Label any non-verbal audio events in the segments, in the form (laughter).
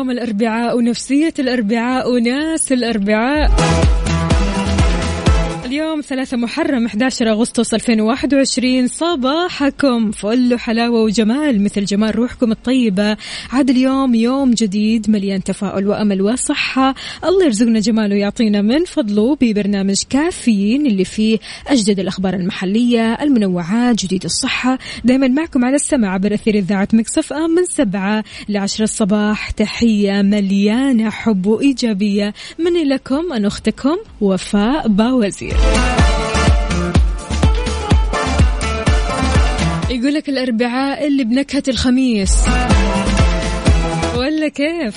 يوم الأربعاء ونفسية الأربعاء وناس الأربعاء. اليوم ثلاثة محرم 11 أغسطس 2021 صباحكم فل حلاوة وجمال مثل جمال روحكم الطيبة. عاد اليوم يوم جديد مليان تفاؤل وأمل وصحة. الله يرزقنا جماله ويعطينا من فضله ببرنامج كافيين اللي فيه أجدد الأخبار المحلية المنوعات جديد الصحة. دائما معكم على السمع عبر أثير إذاعة مكسف أم من سبعة لعشرة الصباح. تحية مليانة حب وإيجابية مني لكم أنا أختكم وفاء باوزير. يقول لك الأربعاء اللي بنكهة الخميس. ولا كيف؟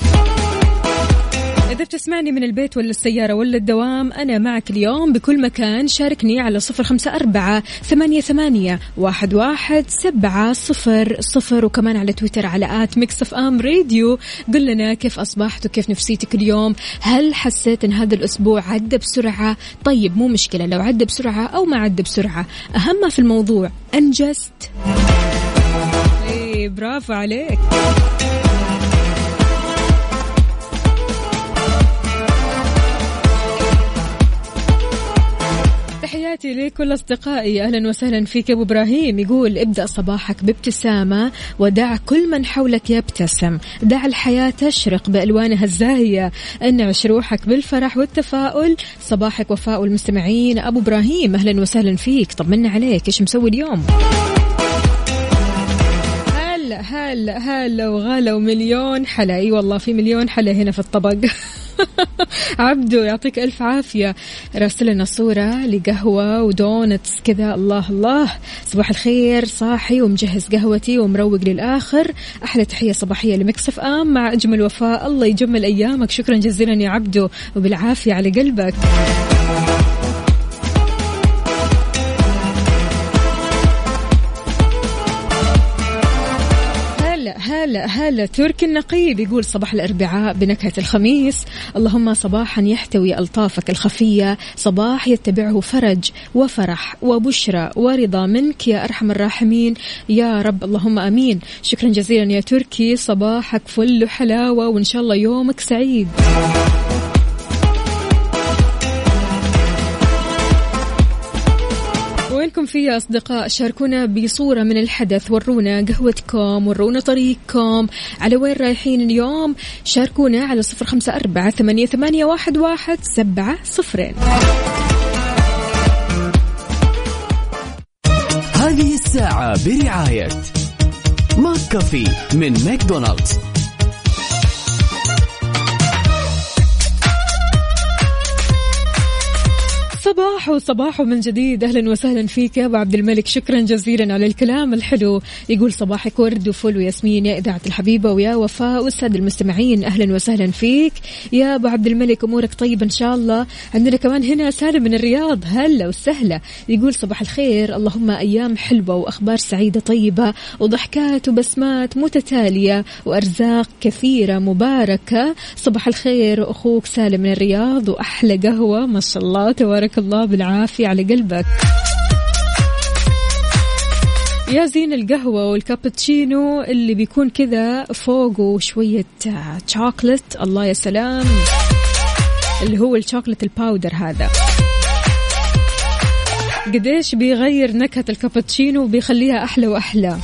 إذا بتسمعني من البيت ولا السيارة ولا الدوام أنا معك اليوم بكل مكان شاركني على صفر خمسة أربعة ثمانية, ثمانية واحد, واحد سبعة صفر صفر وكمان على تويتر على at Mix FM Radio. قل لنا كيف أصبحت وكيف نفسيتك اليوم؟ هل حسيت أن هذا الأسبوع عدى بسرعة؟ طيب مو مشكلة لو عدى بسرعة أو ما عدى بسرعة. أهم في الموضوع أنجزت. إيه برافو عليك. تحياتي لكل أصدقائي. أهلا وسهلا فيك أبو إبراهيم. يقول ابدأ صباحك بابتسامة ودع كل من حولك يبتسم. دع الحياة تشرق بألوانها الزاهية. انعش روحك بالفرح والتفاؤل. صباحك وفاء المستمعين. أبو إبراهيم أهلا وسهلا فيك. طمنا عليك. إيش مسوي اليوم؟ هلا هلا هلا وغلا ومليون حلا. إي والله في مليون حلا هنا في الطبق. (laughs) (laughs) عبدو يعطيك ألف عافية. راسل لنا صورة لقهوة و donuts كذا. الله الله. صباح الخير صاحي ومجهز قهوتي ومروق للآخر. أحلى تحية صباحية ل Mix FM مع أجمل وفاء. الله يجمل أيامك. شكرا جزيلا يا عبدو وبالعافية على قلبك. هلا هلا تركي النقيب. يقول صباح الأربعاء بنكهة الخميس. اللهم صباحا يحتوي ألطافك الخفية. صباح يتبعه فرج وفرح وبشرى ورضا منك يا أرحم الراحمين. يا رب اللهم أمين. شكرا جزيلا يا تركي. صباحك فل حلاوة وإن شاء الله يومك سعيد. في يا أصدقاء شاركونا بصورة من الحدث. ورونا قهوتكم ورونا طريقكم. على وين رايحين اليوم؟ شاركونا على صفر خمسة أربعة ثمانية, ثمانية واحد, واحد سبعة صفرين. هذه الساعة برعاية McCafé من ماكدونالدز. صباح وصباح من جديد. أهلا وسهلا فيك يا أبو عبد الملك. شكرا جزيلا على الكلام الحلو. يقول صباحك ورد وفل وياسمين. يا إذاعة الحبيبة ويا وفاء والسادة المستمعين أهلا وسهلا فيك. يا أبو عبد الملك أمورك طيبة إن شاء الله. عندنا كمان هنا سالم من الرياض. هلا وسهلا. يقول صباح الخير. اللهم أيام حلوة وأخبار سعيدة طيبة وضحكات وبسمات متتالية وأرزاق كثيرة مباركة. صباح الخير أخوك سالم من الرياض وأحلى قهوة. ما شاء الله تبارك الله بالعافية على قلبك. يا زين القهوة والكابتشينو اللي بيكون كذا فوقه شوية شوكلت الله يا سلام. اللي هو ال chocolate ال powder هذا. قديش بيغير نكهة الكابتشينو وبيخليها أحلى وأحلى.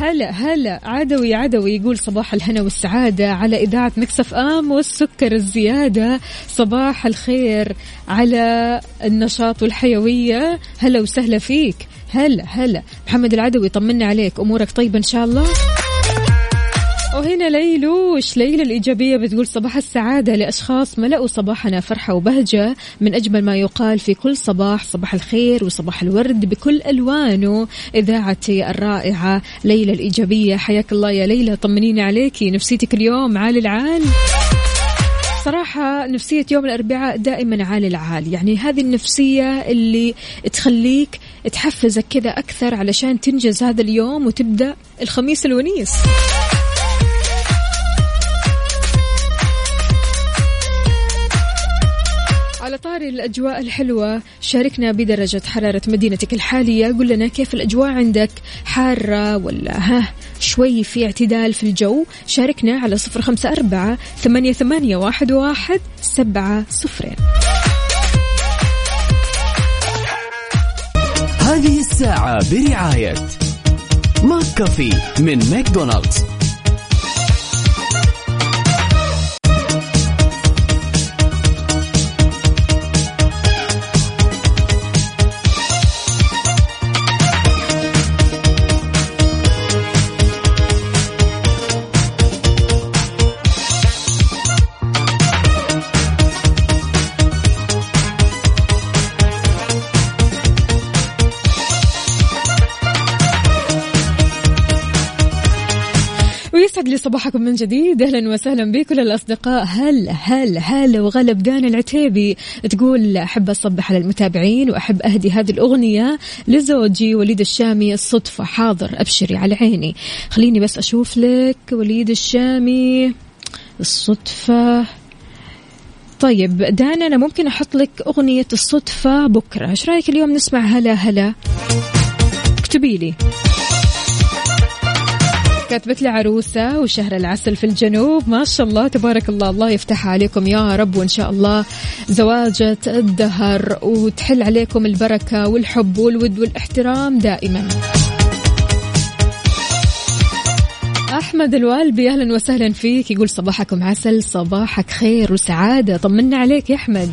هلا هلا. عدوي عدوي يقول صباح الهنا والسعادة على إذاعة Mix FM والسكر الزيادة. صباح الخير على النشاط والحيوية. هلا وسهلا فيك. هلا هلا. محمد العدوي طمنا عليك. أمورك طيبة إن شاء الله؟ ليلوش ليلى الإيجابية بتقول صباح السعادة لأشخاص ملأوا صباحنا فرحة وبهجة من أجمل ما يقال في كل صباح صباح الخير وصباح الورد بكل ألوانه. إذاعتي الرائعة ليلى الإيجابية حياك الله يا ليلى طمنيني عليكي نفسيتك اليوم عال العال. صراحة نفسية يوم الأربعاء دائما عالي العال يعني هذه النفسية اللي تخليك تحفزك كذا أكثر علشان تنجز هذا اليوم وتبدأ الخميس الونيس. على طاري الأجواء الحلوة. شاركنا بدرجة حرارة مدينتك الحالية. قل لنا كيف الأجواء عندك؟ حارة ولا ها؟ شوي في اعتدال في الجو. شاركنا على صفر خمسة أربعة ثمانية, ثمانية واحد, واحد سبعة صفرين. هذه الساعة برعاية ماك كافي من ماكدونالدز. صباحكم من جديد. أهلا وسهلا بكل الأصدقاء. هلا هلا هلا وغلب دانا العتيبي تقول أحب أصبح على المتابعين وأحب أهدي هذه الأغنية لزوجي وليد الشامي؟ الصدفة حاضر أبشري على عيني. خليني بس أشوف لك وليد الشامي. الصدفة. طيب دانا أنا ممكن أحط لك أغنية الصدفة بكرة. إيش رأيك اليوم نسمع هلا هلا؟ اكتبي لي. كاتبت لي عروسة وشهر العسل في الجنوب. ما شاء الله تبارك الله الله يفتحها عليكم يا رب. وإن شاء الله زواجة الدهر وتحل عليكم البركة والحب والود والاحترام دائما. أحمد الوالبي أهلا وسهلا فيك. يقول صباحكم عسل صباحك خير وسعادة. طمنا عليك يا أحمد.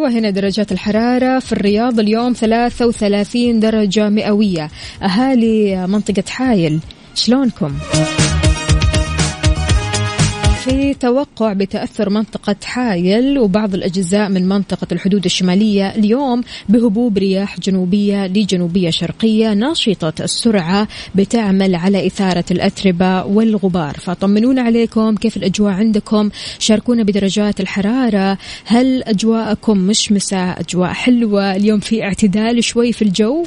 أيوة هنا درجات الحرارة في الرياض اليوم 33 درجة مئوية أهالي منطقة حايل شلونكم؟ في توقع بتأثر منطقة حايل وبعض الأجزاء من منطقة الحدود الشمالية اليوم بهبوب رياح جنوبية لجنوبية شرقية ناشطة السرعة بتعمل على إثارة الأتربة والغبار. فطمنونا عليكم كيف الأجواء عندكم؟ شاركونا بدرجات الحرارة. هل أجواءكم مشمسة؟ أجواء حلوة. اليوم في اعتدال شوي في الجو.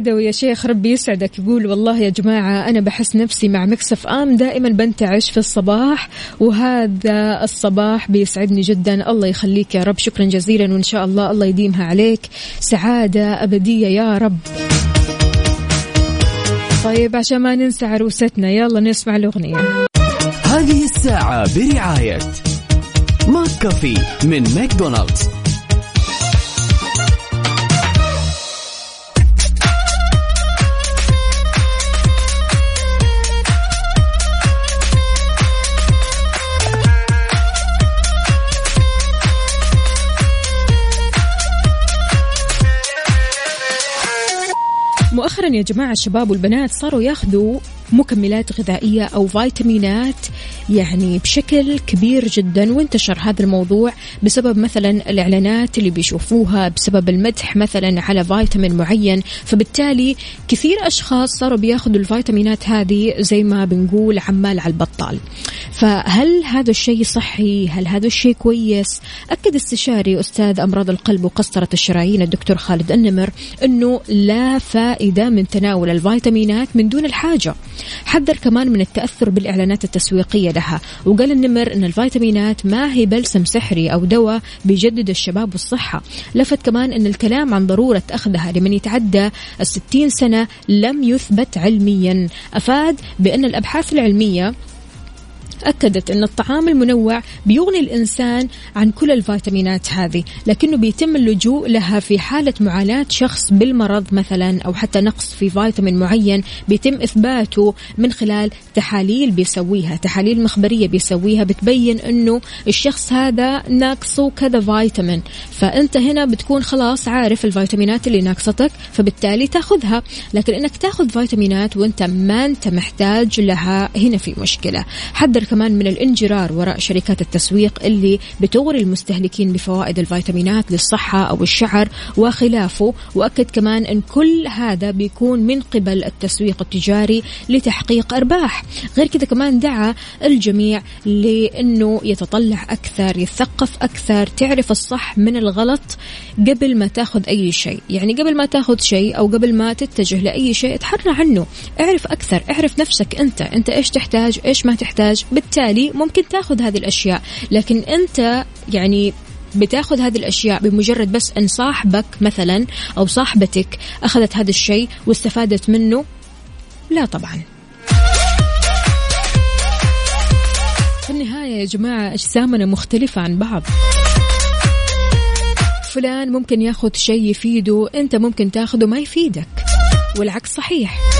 عدوي عدوي يا شيخ ربي يسعدك. يقول والله يا جماعة أنا بحس نفسي مع مكسف آم دائما بنتعش في الصباح وهذا الصباح بيسعدني جدا. الله يخليك يا رب. شكرا جزيلا وإن شاء الله الله يديمها عليك. سعادة أبدية يا رب. طيب عشان ما ننسى عروستنا يلا نسمع الأغنية. هذه الساعة برعاية McCafé من ماكدونالدز. يا جماعة الشباب والبنات صاروا ياخذوا مكملات غذائية أو فيتامينات يعني بشكل كبير جدا وانتشر هذا الموضوع بسبب مثلا الإعلانات اللي بيشوفوها بسبب المدح مثلا على فيتامين معين. فبالتالي كثير أشخاص صاروا بياخذوا الفيتامينات هذه زي ما بنقول عمال على البطال. فهل هذا الشيء صحي؟ هل هذا الشيء كويس؟ أكد استشاري أستاذ أمراض القلب وقسطرة الشرايين الدكتور خالد النمر أنه لا فائدة من تناول الفيتامينات من دون الحاجة. حذر كمان من التأثر بالإعلانات التسويقية لها. وقال النمر أن الفيتامينات ما هي بلسم سحري أو دواء بيجدد الشباب والصحة. لفت كمان أن الكلام عن ضرورة أخذها لمن يتعدى الستين سنة لم يثبت علميا. أفاد بأن الأبحاث العلمية أكدت أن الطعام المنوع بيغني الإنسان عن كل الفيتامينات هذه لكنه بيتم اللجوء لها في حالة معاناة شخص بالمرض مثلا أو حتى نقص في فيتامين معين بيتم إثباته من خلال تحاليل بيسويها تحاليل مخبرية بيسويها بتبين أنه الشخص هذا ناقصه كذا فيتامين فأنت هنا بتكون خلاص عارف الفيتامينات اللي ناقصتك فبالتالي تأخذها لكن إنك تأخذ فيتامينات وأنت ما أنت محتاج لها هنا في مشكلة. حذر كمان من الانجرار وراء شركات التسويق اللي بتغري المستهلكين بفوائد الفيتامينات للصحة أو الشعر وخلافه. وأكد كمان إن كل هذا بيكون من قبل التسويق التجاري لتحقيق أرباح. غير كذا كمان دعا الجميع لإنه يتطلع أكثر يثقف أكثر تعرف الصح من الغلط قبل ما تاخذ أي شيء. يعني قبل ما تاخذ شيء أو قبل ما تتجه لأي شيء اتحرى عنه. اعرف أكثر اعرف نفسك أنت. أنت إيش تحتاج إيش ما تحتاج. بالتالي ممكن تاخذ هذه الأشياء. لكن أنت يعني بتاخذ هذه الأشياء بمجرد بس أن صاحبك مثلا أو صاحبتك أخذت هذا الشيء واستفادت منه؟ لا طبعا. في النهاية يا جماعة أجسامنا مختلفة عن بعض. فلان ممكن ياخذ شيء يفيده أنت ممكن تاخذه ما يفيدك. والعكس صحيح.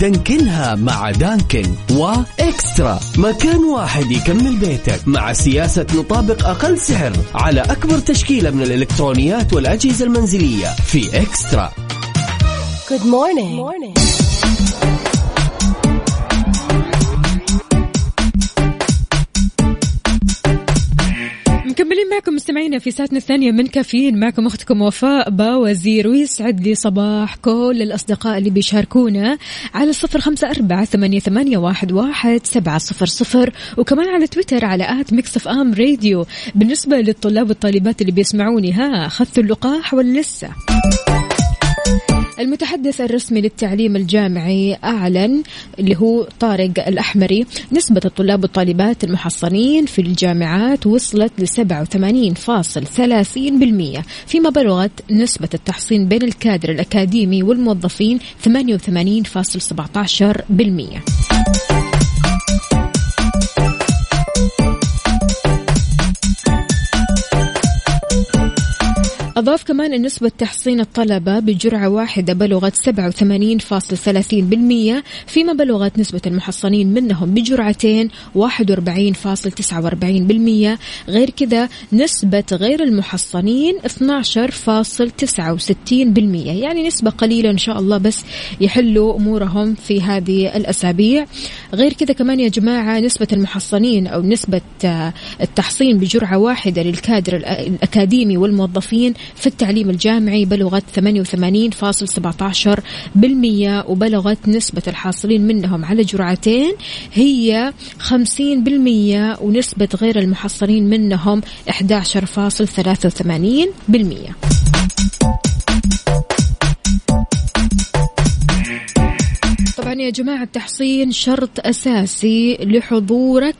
دانكنها مع دانكن وإكسترا مكان واحد يكمل بيتك مع سياسة نطابق أقل سعر على أكبر تشكيلة من الإلكترونيات والأجهزة المنزلية في إكسترا. Good morning. مكملين مستمعينا في ساعتنا الثانية من كافيين معكم أختكم وفاء باوزير ويسعد لي صباح كل الأصدقاء اللي بيشاركونا على صفر خمسة أربعة ثمانية, ثمانية واحد, واحد سبعة صفر صفر وكمان على تويتر على at Mix FM Radio بالنسبة للطلاب والطالبات اللي بيسمعوني ها أخذتوا اللقاح ولا لسه؟ المتحدث الرسمي للتعليم الجامعي أعلن اللي هو طارق الأحمري نسبة الطلاب والطالبات المحصنين في الجامعات وصلت ل 87.30% فيما بلغت نسبة التحصين بين الكادر الأكاديمي والموظفين 88.17%. أضاف كمان أن نسبة تحصين الطلبة بجرعة واحدة بلغت 87.30% فيما بلغت نسبة المحصنين منهم بجرعتين 41.49% غير كذا نسبة غير المحصنين 12.69% يعني نسبة قليلة إن شاء الله بس يحلوا أمورهم في هذه الأسابيع. غير كذا كمان يا جماعة نسبة المحصنين أو نسبة آه، التحصين بجرعة واحدة للكادر الأ- الأكاديمي والموظفين في التعليم الجامعي بلغت 88.17% وبلغت نسبة الحاصلين منهم على جرعتين هي 50% ونسبة غير المحصلين منهم 11.83% طبعا يا جماعة التحصين شرط أساسي لحضورك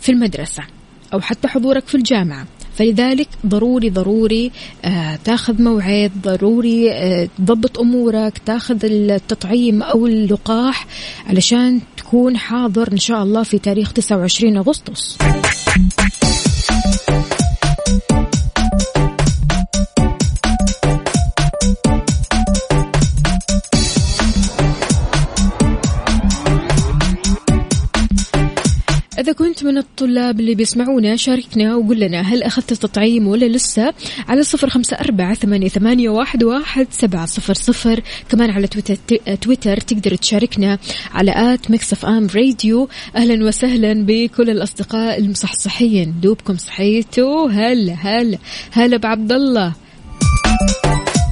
في المدرسة أو حتى حضورك في الجامعة. فلذلك ضروري ضروري آه تاخذ موعد ضروري آه تضبط أمورك تاخذ التطعيم أو اللقاح علشان تكون حاضر إن شاء الله في تاريخ 29 أغسطس. إذا كنت من الطلاب اللي بيسمعونا شاركنا وقول لنا هل أخذت التطعيم ولا لسه؟ على صفر خمسة أربعة ثمانية, واحد, واحد سبعة صفر صفر. كمان على تويتر, تويتر تقدر تشاركنا على at Mix FM Radio أهلا وسهلا بكل الأصدقاء المصحصحين. دوبكم صحيتوا؟ هلا هلا هلا بعبد الله.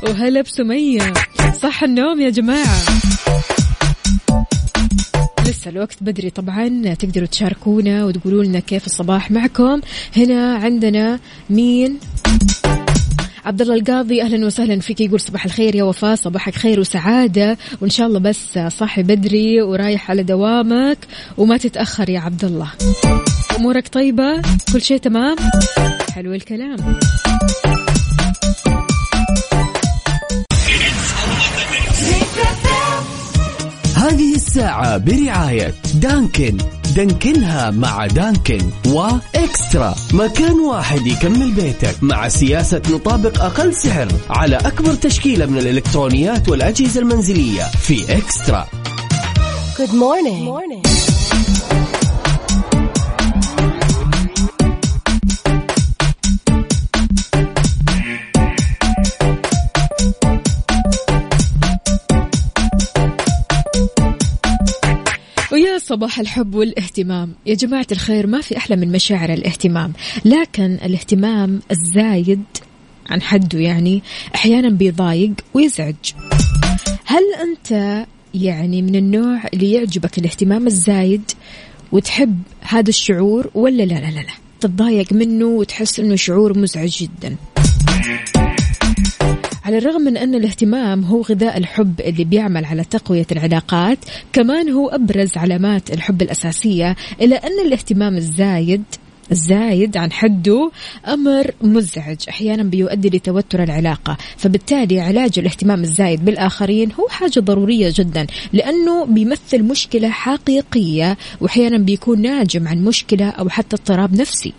وهلا بسمية. صح النوم يا جماعة. لسه الوقت بدري طبعا. تقدروا تشاركونا وتقولوا لنا كيف الصباح معكم. هنا عندنا مين؟ عبد الله القاضي. أهلا وسهلا فيك. يقول صباح الخير يا وفاء. صباحك خير وسعادة. وإن شاء الله بس صاحي بدري ورايح على دوامك وما تتأخر يا عبد الله أمورك طيبة؟ كل شيء تمام؟ حلو الكلام. هذه الساعة برعاية دانكن دانكنها مع دانكن وإكسترا مكان واحد يكمل بيتك مع سياسة نطابق أقل سعر على أكبر تشكيلة من الإلكترونيات والأجهزة المنزلية في إكسترا Good morning. morning. صباح الحب والاهتمام. يا جماعة الخير ما في أحلى من مشاعر الاهتمام. لكن الاهتمام الزايد عن حده يعني أحيانا بيضايق ويزعج. هل أنت يعني من النوع اللي يعجبك الاهتمام الزايد وتحب هذا الشعور ولا لا لا لا. تتضايق منه وتحس إنه شعور مزعج جدا. على الرغم من أن الاهتمام هو غذاء الحب اللي بيعمل على تقوية العلاقات كمان هو أبرز علامات الحب الأساسية إلا أن الاهتمام الزايد الزايد عن حده أمر مزعج أحيانا بيؤدي لتوتر العلاقة. فبالتالي علاج الاهتمام الزايد بالآخرين هو حاجة ضرورية جدا لأنه بيمثل مشكلة حقيقية وأحيانا بيكون ناجم عن مشكلة أو حتى اضطراب نفسي.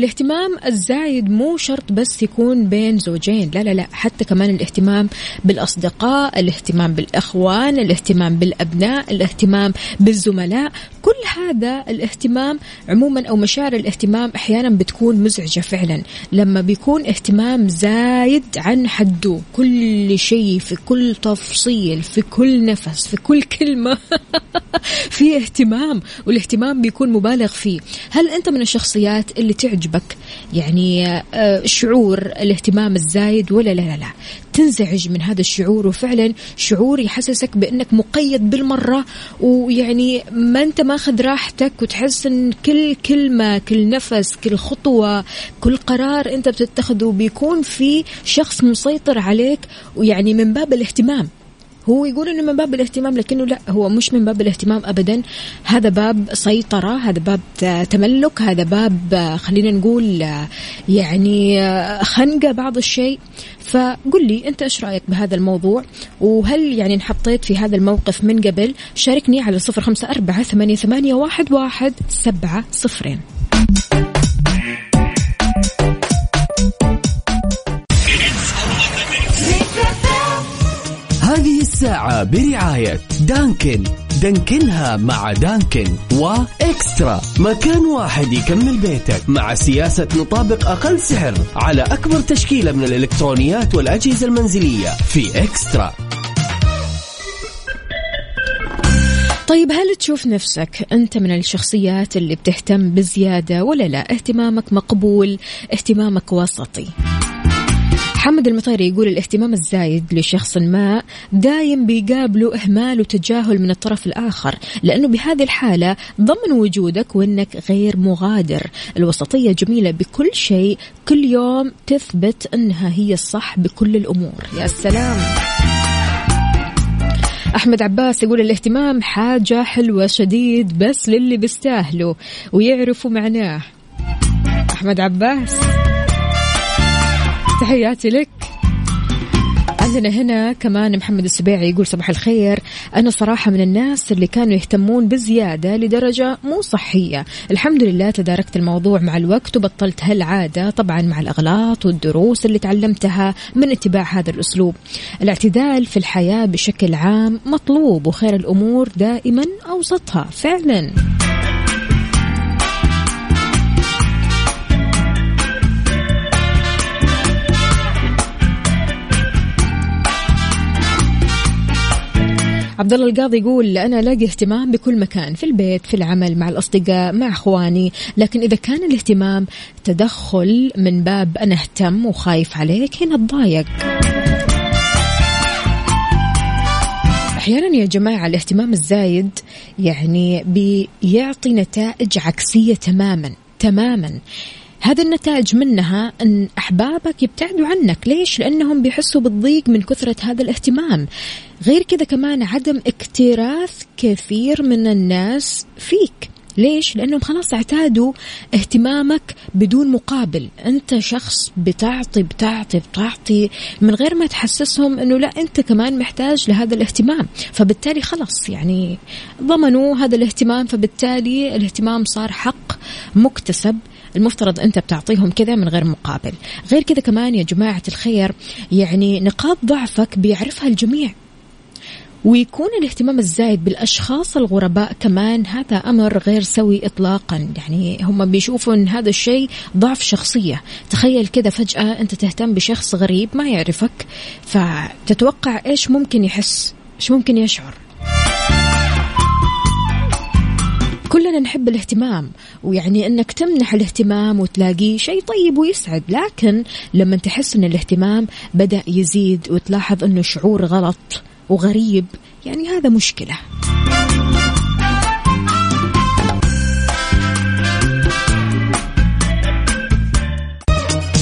الاهتمام الزايد مو شرط بس يكون بين زوجين لا لا لا حتى كمان الاهتمام بالأصدقاء الاهتمام بالأخوان الاهتمام بالأبناء الاهتمام بالزملاء كل هذا الاهتمام عموما أو مشاعر الاهتمام أحيانا بتكون مزعجة فعلا. لما بيكون اهتمام زايد عن حده كل شيء في كل تفصيل في كل نفس في كل كلمة (laughs) في اهتمام والاهتمام بيكون مبالغ فيه. هل أنت من الشخصيات اللي تعجبك يعني آه، شعور الاهتمام الزايد ولا لا لا لا. تنزعج من هذا الشعور وفعلا شعور يحسسك بأنك مقيد بالمرة ويعني ما أنت ماخذ راحتك وتحس أن كل كلمة كل نفس كل خطوة كل قرار أنت بتتخذه بيكون في شخص مسيطر عليك ويعني من باب الاهتمام. هو يقول إنه من باب الاهتمام لكنه لا هو مش من باب الاهتمام ابدا. هذا باب سيطرة هذا باب تملك هذا باب خلينا نقول يعني خنقة بعض الشيء. فقل لي أنت إيش رأيك بهذا الموضوع؟ وهل يعني انحطيت في هذا الموقف من قبل؟ شاركني على صفر خمسة أربعة ثمانية, ثمانية واحد, واحد سبعة صفرين. الساعة برعاية دانكن. دانكنها مع دانكن وإكسترا. مكان واحد يكمل بيتك مع سياسة نطابق أقل سعر على أكبر تشكيلة من الإلكترونيات والأجهزة المنزلية في إكسترا. طيب هل تشوف نفسك أنت من الشخصيات اللي بتهتم بزيادة ولا لا؟ اهتمامك مقبول اهتمامك وسطي محمد المطيري يقول الاهتمام الزايد لشخص ما دايم بيقابله إهمال وتجاهل من الطرف الآخر لأنه بهذه الحالة ضمن وجودك وأنك غير مغادر. الوسطية جميلة بكل شيء كل يوم تثبت أنها هي الصح بكل الأمور. يا سلام. أحمد عباس يقول الاهتمام حاجة حلوة شديد بس للي بيستاهلوا ويعرفوا معناه. أحمد عباس. تحياتي لك. عندنا هنا كمان محمد السبيعي يقول صباح الخير. أنا صراحة من الناس اللي كانوا يهتمون بزيادة لدرجة مو صحية. الحمد لله تداركت الموضوع مع الوقت وبطلت هالعادة طبعا مع الأغلاط والدروس اللي تعلمتها من اتباع هذا الأسلوب. الاعتدال في الحياة بشكل عام مطلوب وخير الأمور دائما أوسطها. فعلا. عبد الله القاضي يقول أنا ألاقي اهتمام بكل مكان في البيت في العمل مع الأصدقاء مع أخواني. لكن إذا كان الاهتمام تدخل من باب أنا أهتم وخايف عليك هنا أتضايق. أحيانا يا جماعة الاهتمام الزايد يعني بيعطي نتائج عكسية تماما تماما. هذه النتائج منها أن أحبابك يبتعدوا عنك. ليش؟ لأنهم بيحسوا بالضيق من كثرة هذا الاهتمام. غير كذا كمان عدم اكتراث كثير من الناس فيك. ليش؟ لأنهم خلاص اعتادوا اهتمامك بدون مقابل. أنت شخص بتعطي بتعطي بتعطي من غير ما تحسسهم أنه لا أنت كمان محتاج لهذا الاهتمام. فبالتالي خلاص يعني ضمنوا هذا الاهتمام. فبالتالي الاهتمام صار حق مكتسب. المفترض أنت بتعطيهم كذا من غير مقابل. غير كذا كمان يا جماعة الخير يعني نقاط ضعفك بيعرفها الجميع. ويكون الاهتمام الزايد بالأشخاص الغرباء كمان هذا أمر غير سوي اطلاقا. يعني هم بيشوفوا ان هذا الشيء ضعف شخصية. تخيل كذا فجأة أنت تهتم بشخص غريب ما يعرفك فتتوقع إيش ممكن يحس؟ إيش ممكن يشعر؟ كلنا نحب الاهتمام ويعني إنك تمنح الاهتمام وتلاقيه شيء طيب ويسعد. لكن لما تحس إن الاهتمام بدأ يزيد وتلاحظ إنه شعور غلط وغريب يعني هذا مشكلة.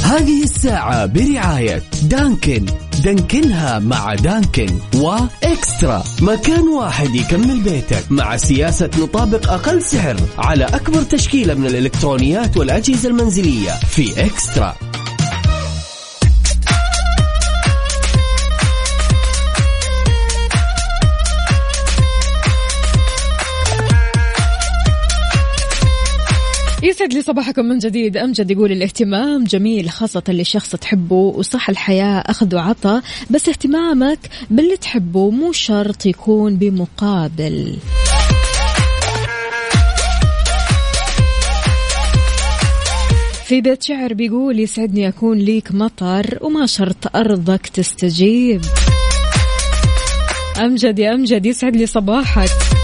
هذه الساعة برعاية دانكن. دانكنها مع دانكن وإكسترا. مكان واحد يكمل بيتك مع سياسة نطابق أقل سعر على أكبر تشكيلة من الإلكترونيات والأجهزة المنزلية في إكسترا. يسعد لي صباحكم من جديد. أمجد يقول الاهتمام جميل خاصة لشخص تحبه وصح الحياة أخذ وعطى بس اهتمامك باللي تحبه مو شرط يكون بمقابل. في بيت شعر بيقول يسعدني أكون ليك مطر وما شرط أرضك تستجيب. أمجد يا أمجد يسعد لي صباحك.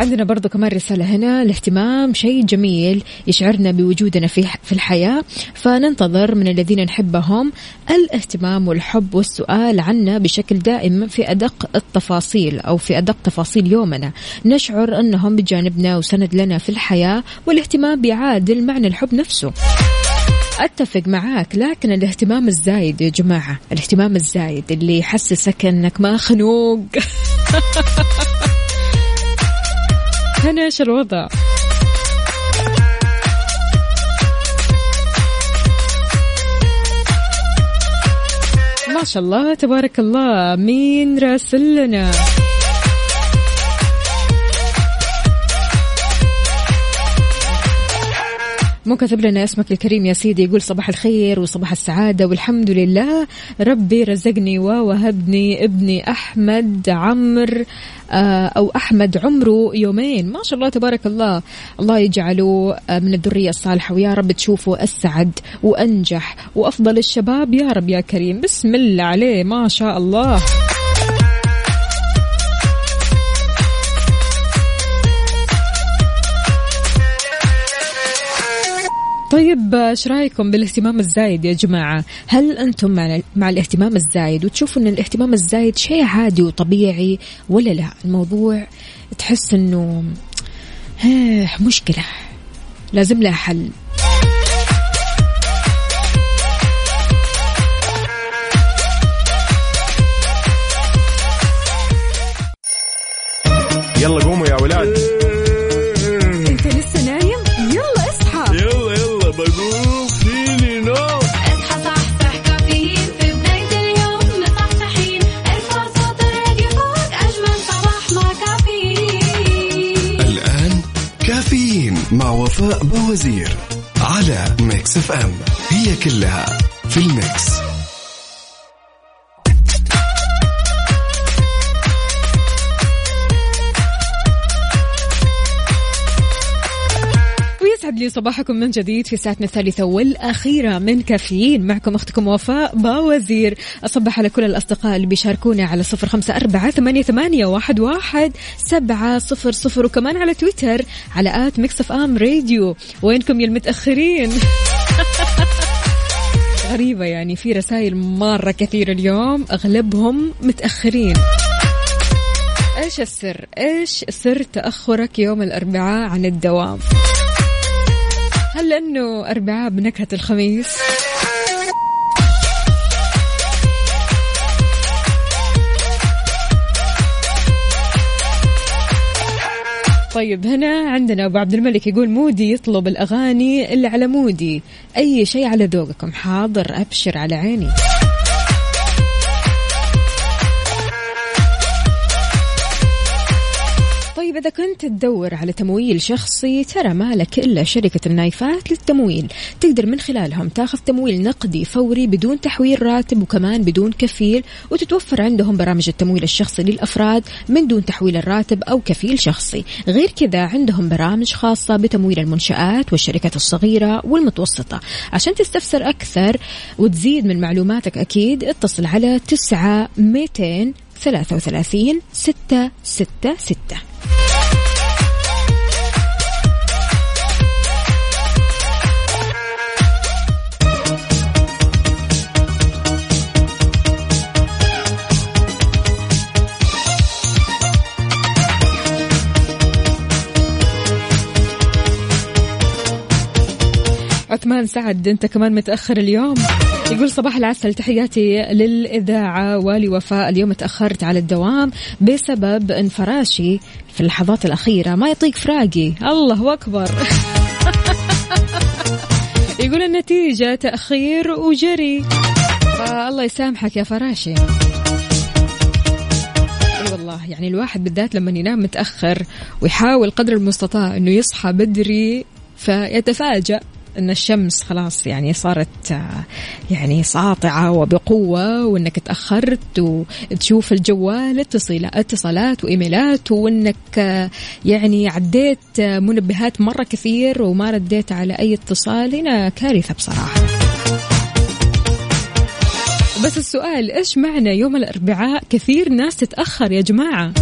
عندنا برضو كمان رسالة هنا الاهتمام شيء جميل يشعرنا بوجودنا في في الحياة. فننتظر من الذين نحبهم الاهتمام والحب والسؤال عنا بشكل دائم في أدق التفاصيل أو في أدق تفاصيل يومنا. نشعر أنهم بجانبنا وسند لنا في الحياة والاهتمام بيعادل معنى الحب نفسه. أتفق معاك لكن الاهتمام الزايد يا جماعة الاهتمام الزايد اللي يحسسك أنك ما خنوق. (laughs) هنا إيش الوضع؟ ما شاء الله تبارك الله مين راسل لنا مو كاتب لنا اسمك الكريم يا سيدي يقول صباح الخير وصباح السعادة والحمد لله. ربي رزقني ووهبني ابني أحمد عمر آه، أو أحمد عمره يومين. ما شاء الله تبارك الله. الله يجعله آه، من الذرية الصالحة. ويا رب تشوفه أسعد وأنجح وأفضل الشباب. يا رب يا كريم. بسم الله عليه. ما شاء الله. طيب إيش رأيكم بالاهتمام الزايد يا جماعة؟ هل أنتم مع الاهتمام الزايد وتشوفوا إن الاهتمام الزايد شيء عادي وطبيعي ولا لا؟ الموضوع تحس إنه ها، مشكلة لازم لها حل. يلا قوموا يا ولاد صباحكم من جديد في ساعتنا الثالثة والأخيرة من كافيين. معكم أختكم وفاء باوزير. أصبح على كل الأصدقاء اللي بيشاركونا على صفر خمسة أربعة ثمانية, واحد, واحد سبعة صفر صفر وكمان على تويتر على at Mix FM Radio. وينكم يا المتأخرين؟ (laughs) غريبة يعني في رسائل مرة كثير اليوم أغلبهم متأخرين. إيش السر؟ إيش سر تأخرك يوم الأربعاء عن الدوام؟ هل لأنه أربعاء بنكهة الخميس؟ طيب هنا عندنا أبو عبد الملك يقول مودي يطلب الأغاني اللي على مودي أي شيء على ذوقكم حاضر أبشر على عيني طيب إذا كنت تدور على تمويل شخصي ترى ما لك إلا شركة النايفات للتمويل. تقدر من خلالهم تاخذ تمويل نقدي فوري بدون تحويل راتب وكمان بدون كفيل وتتوفر عندهم برامج التمويل الشخصي للأفراد من دون تحويل الراتب أو كفيل شخصي. غير كذا عندهم برامج خاصة بتمويل المنشآت والشركات الصغيرة والمتوسطة. عشان تستفسر أكثر وتزيد من معلوماتك أكيد اتصل على 9 200 33 ستة ستة ستة. عثمان سعد أنت كمان متأخر اليوم. يقول صباح العسل تحياتي للإذاعة ولوفاء اليوم تأخرت على الدوام بسبب إن فراشي في اللحظات الأخيرة ما يطيق فراقي. الله أكبر. (laughs) يقول النتيجة تأخير وجري. فالله يسامحك يا فراشي. والله يعني الواحد بالذات لما ينام متأخر ويحاول قدر المستطاع إنه يصحى بدري فيتفاجأ. إن الشمس خلاص يعني صارت آه، يعني ساطعة وبقوة وإنك تأخرت وتشوف الجوال اتصالات وإيميلات وإنك آه، يعني عديت آه، منبهات مرة كثير وما رديت على أي اتصال. هنا كارثة بصراحة. بس السؤال إيش معنى يوم الأربعاء كثير ناس تتأخر يا جماعة؟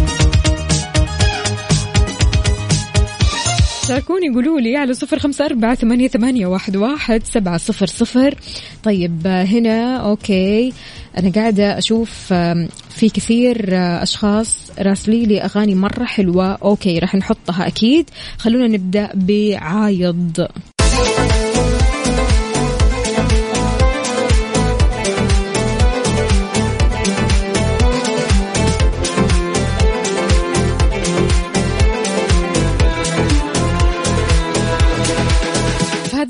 شاركوني قولوا لي على صفر خمسة أربعة ثمانية, ثمانية واحد, واحد سبعة صفر صفر. طيب هنا okay. أنا قاعدة أشوف في كثير آه، أشخاص راسلي لي أغاني مرة حلوة. okay راح نحطها أكيد. خلونا نبدأ بعايض.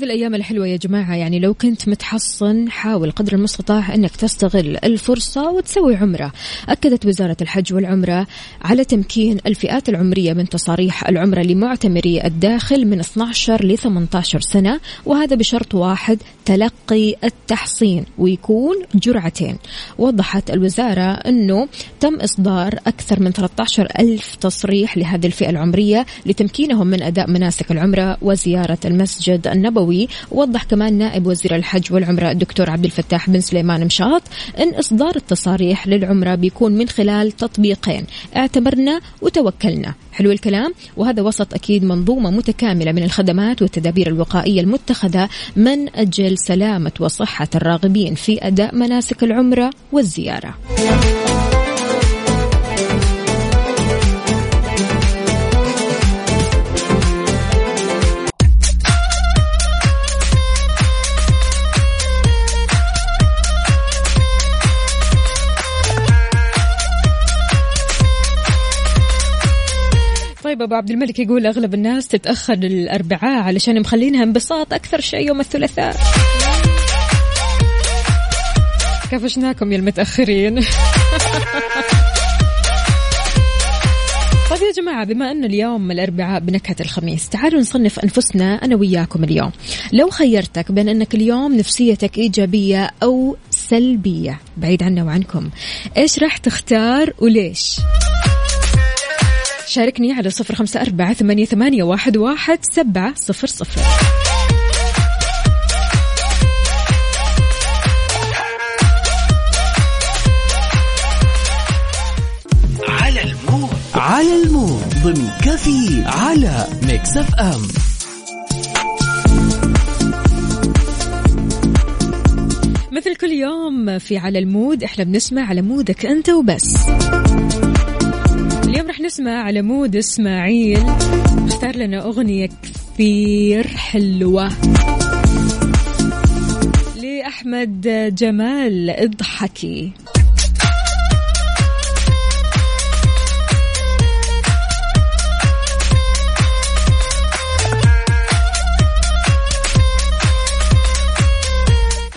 الأيام الحلوة يا جماعة. يعني لو كنت متحصن حاول قدر المستطاع أنك تستغل الفرصة وتسوي عمرة. أكدت وزارة الحج والعمرة على تمكين الفئات العمرية من تصاريح العمرة لمعتمري الداخل من 12 ل 18 سنة وهذا بشرط واحد تلقي التحصين ويكون جرعتين. وضحت الوزارة أنه تم إصدار أكثر من 13 ألف تصريح لهذه الفئة العمرية لتمكينهم من أداء مناسك العمرة وزيارة المسجد النبوي وضح كمان نائب وزير الحج والعمرة الدكتور عبد الفتاح بن سليمان مشاط أن إصدار التصاريح للعمرة بيكون من خلال تطبيقين. اعتبرنا وتوكلنا. حلو الكلام. وهذا وسط أكيد منظومة متكاملة من الخدمات والتدابير الوقائية المتخذة من أجل سلامة وصحة الراغبين في أداء مناسك العمرة والزيارة. طيب أبو عبد الملك يقول أغلب الناس تتأخر الأربعاء علشان مخلينها انبساط أكثر شيء يوم الثلاثاء. كفشناكم يا المتأخرين. (laughs) طيب يا جماعة بما أن اليوم الأربعاء بنكهة الخميس تعالوا نصنف أنفسنا أنا وياكم اليوم. لو خيرتك بين أنك اليوم نفسيتك إيجابية أو سلبية بعيد عنا وعنكم إيش راح تختار وليش؟ شاركني على صفر خمسة أربعة ثمانية, ثمانية واحد, واحد سبعة صفر صفر. على ال mood. على ال mood. ضمن كافيين على Mix FM. مثل كل يوم في على ال mood إحنا بنسمع على mood ك أنت وبس. نسمع على mood إسماعيل. اختار لنا أغنية كثير حلوة. لأحمد جمال اضحكي.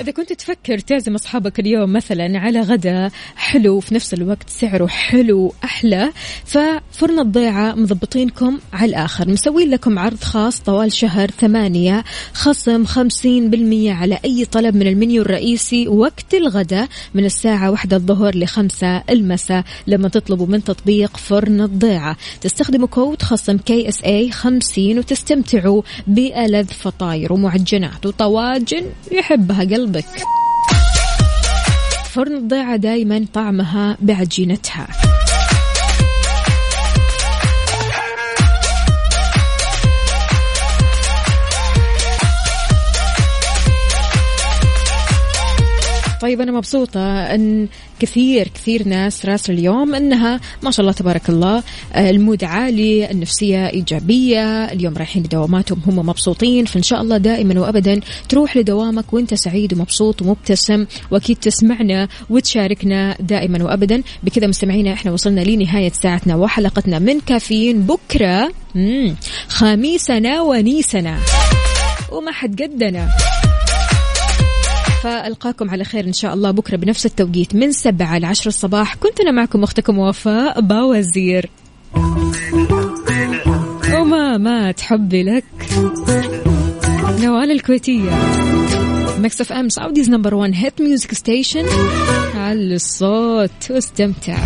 إذا كنت تفكر تعزم أصحابك اليوم مثلا على غدا حلو في نفس الوقت سعره حلو أحلى ففرن الضيعة مضبطينكم على الآخر. مسوين لكم عرض خاص طوال شهر ثمانية خصم خمسين بالمية على أي طلب من المنيو الرئيسي وقت الغداء من الساعة واحدة الظهر لخمسة المساء لما تطلبوا من تطبيق فرن الضيعة. تستخدموا كود خصم KSA خمسين وتستمتعوا بألذ فطاير ومعجنات وطواجن يحبها قلبك. فرن الضيعة دايما طعمها بعجينتها. طيب أنا مبسوطة أن كثير كثير ناس راسل اليوم أنها ما شاء الله تبارك الله آه، المود عالي النفسية إيجابية. اليوم رايحين لدواماتهم هم مبسوطين فإن شاء الله دائما وأبدا تروح لدوامك وأنت سعيد ومبسوط ومبتسم وأكيد تسمعنا وتشاركنا دائما وأبدا. بكذا مستمعينا إحنا وصلنا لنهاية ساعتنا وحلقتنا من كافيين. بكرة خميسنا ونيسنا. وما حد قدنا. فألقاكم على خير إن شاء الله بكرة بنفس التوقيت من سبعة لعشر الصباح. كنت أنا معكم أختكم وفاء باوزير. وما مات حبي لك. نوال الكويتية. Mix FM Saudi's number 1 hit music station. على الصوت واستمتع.